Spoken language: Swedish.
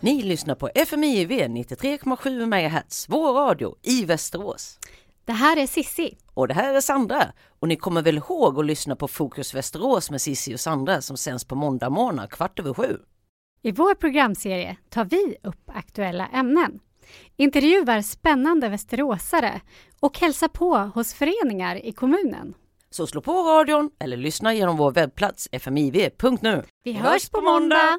Ni lyssnar på FMIV 93,7 MHz, vår radio i Västerås. Det här är Sissi. Och det här är Sandra. Och ni kommer väl ihåg att lyssna på Fokus Västerås med Sissi och Sandra som sänds på måndag morgon kvart över sju. I vår programserie tar vi upp aktuella ämnen, intervjuar spännande västeråsare och hälsar på hos föreningar i kommunen. Så slå på radion eller lyssna genom vår webbplats fmiv.nu. Vi hörs på måndag!